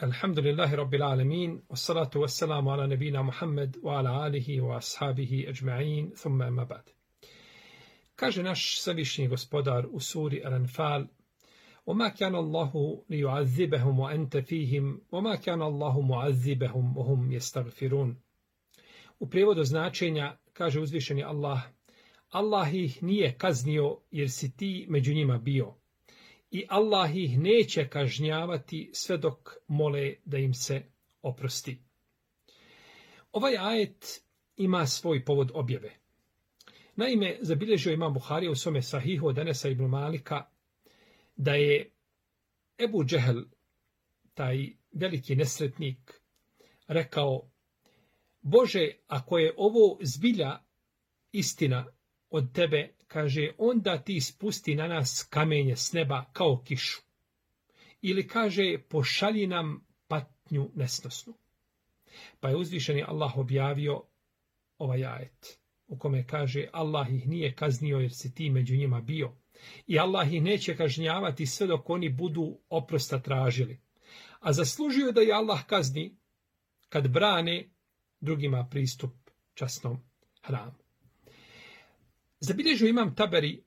Alhamdulillahi Rabbil Alamin, wassalatu wassalamu ala nabina Muhammad wa ala alihi wa ashabihi ajma'in, thumma ima ba'd. Kaže naš savišnji gospodar u suri Al-Anfal, وما كان الله ليعذبهم وأنت فيهم وما كان الله معذبهم وهم يستغفرون U prijevodu značenja kaže uzvišeni Allah, Allah ih nije kaznio jer si ti među njima bio i Allah ih neće kažnjavati sve dok mole da im se oprosti. Ovaj ajet ima svoj povod objave. Naime, zabilježio ima Buharija u svome sahihu od Anesa ibn Malika da je Ebu Džehel, taj veliki nesretnik, rekao Bože, ako je ovo zbilja istina od tebe, kaže, onda ti spusti na nas kamenje s neba kao kišu. Ili kaže, pošalji nam patnju nesnosnu. Pa je uzvišeni Allah objavio ovaj ajet, u kome kaže, Allah ih nije kaznio jer si ti među njima bio. I Allah ih neće kažnjavati sve dok oni budu oprosta tražili. A zaslužio da je Allah kazni kad brane drugima pristup časnom hramu. Zabilježio imam Taberi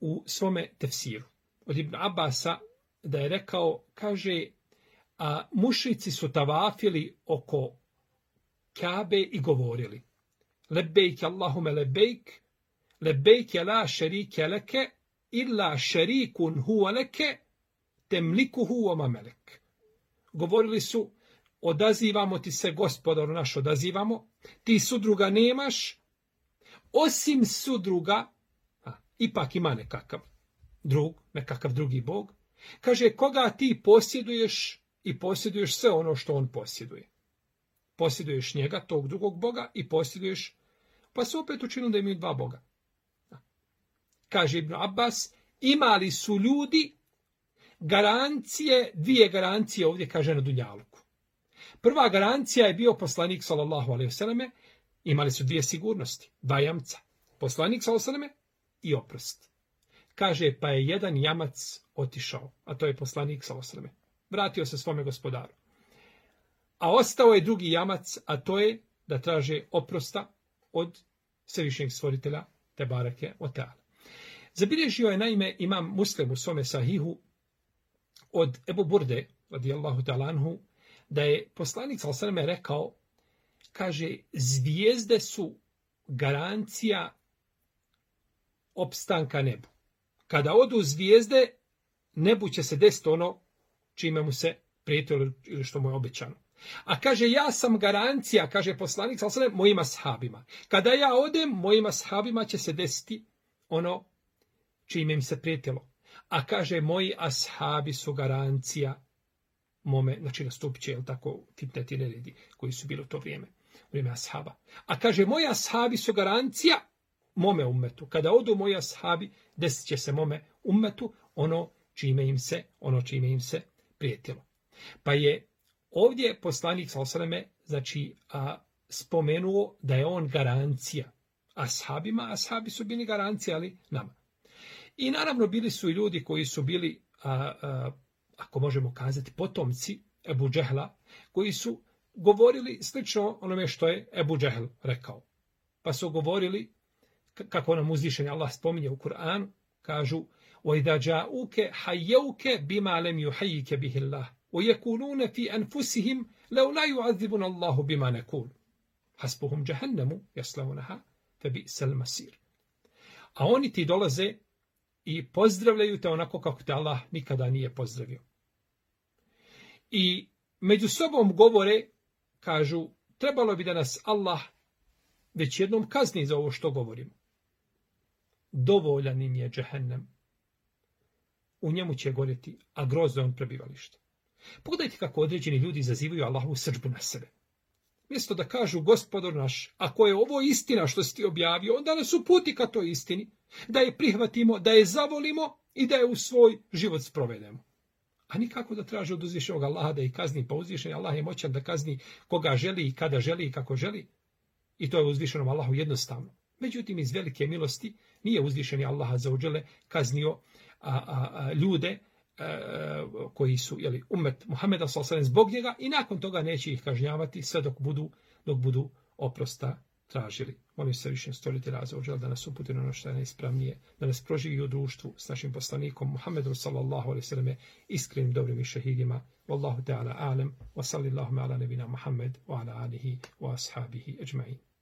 u svome tefsiru od Ibn Abasa da je rekao, kaže, a mušici su tavafili oko Kabe i govorili Lebejk Allahume lebejk, lebejk je la šerike leke, illa šerikun huwa leke, temlikuhu huwa melek. Govorili su, odazivamo ti se, gospodaru naš, odazivamo, ti sudruga nemaš, osim sudruga, a, ipak ima nekakav drug, nekakav drugi bog, kaže, koga ti posjeduješ i posjeduješ sve ono što on posjeduje. Posjeduješ njega, tog drugog boga, i posjeduješ, pa se opet učinu da imaju dva boga. Kaže Ibn Abbas, imali su ljudi garancije, dvije garancije ovdje kaže na Dunjaluku. Prva garancija je bio poslanik sallallahu alejhi ve selleme, imali su dvije sigurnosti, dva jamca. Poslanik sa osaname i oprost. Kaže pa je jedan jamac otišao, a to je poslanik sa osaname. Vratio se svome gospodaru. A ostao je drugi jamac, a to je da traže oprosta od svevišnjeg stvoritelja te barake oteala. Zabilježio je naime imam muslim u svome sahihu od Ebu Burde, radijallahu talanhu, da je poslanik sa osaname rekao, kaže, zvijezde su garancija opstanka nebu. Kada odu zvijezde, nebu će se desiti ono čime mu se prijetilo ili što mu je obećano. A kaže, ja sam garancija, kaže poslanik, Salasaleme, mojima sahabima. Kada ja odem, mojima sahabima će se desiti ono čime im se prijetilo. A kaže, moji ashabi su garancija mome, znači nastupit će, jel tako, fitneti neredi koji su bili u to vrijeme, vrijeme ashaba. A kaže, moja ashabi su garancija mome umetu. Kada odu moji ashabi, desit će se mome umetu ono čime im se, ono čime im se prijetilo. Pa je ovdje poslanik Salosaleme, znači, a, spomenuo da je on garancija ashabima, ashabi su bili garancija, ali nama. I naravno bili su i ljudi koji su bili, a, a, ako možemo kazati, potomci Ebu Džehla, koji su govorili slično onome što je Ebu Džehl rekao. Pa su govorili, kako nam uzvišenje Allah spominje u Kur'anu, kažu وَإِذَا جَاءُوكَ حَيَّوْكَ بِمَا لَمْ يُحَيِّكَ بِهِ اللَّهِ وَيَكُونُونَ فِي أَنفُسِهِمْ لَوْ لَا يُعَذِّبُنَ اللَّهُ بِمَا نَكُولُ حَسْبُهُمْ جَهَنَّمُ يَسْلَوْنَهَا فَبِئْسَ الْمَسِيرُ A oni ti dolaze i pozdravljaju te onako kako te Allah nikada nije pozdravio. I među sobom govore, kažu, trebalo bi da nas Allah već jednom kazni za ovo što govorimo. Dovoljan im je džehennem. U njemu će gorjeti, a grozno je on prebivalište. Pogledajte kako određeni ljudi zazivaju Allahu srđbu na sebe. Mjesto da kažu, gospodor naš, ako je ovo istina što si ti objavio, onda nas uputi ka toj istini da je prihvatimo, da je zavolimo i da je u svoj život sprovedemo. A nikako da traže od uzvišenog Allaha da ih kazni, pa uzvišen Allah je moćan da kazni koga želi i kada želi i kako želi. I to je uzvišenom Allahu jednostavno. Međutim, iz velike milosti nije uzvišeni Allaha za uđele kaznio a, a, a, ljude e, koji su jeli, umet Muhameda s.a.v. zbog njega i nakon toga neće ih kažnjavati sve dok budu, dok budu oprosta tražili. Molim se više stvoriti razvođa da nas uputi na ono što je najispravnije, da nas proživi u društvu s našim poslanikom Muhammedom sallallahu alaihi sallam iskrenim dobrim i šehidima. Wallahu ta'ala alam wa sallallahu ala nebina Muhammed wa ala alihi wa ashabihi ajma'in.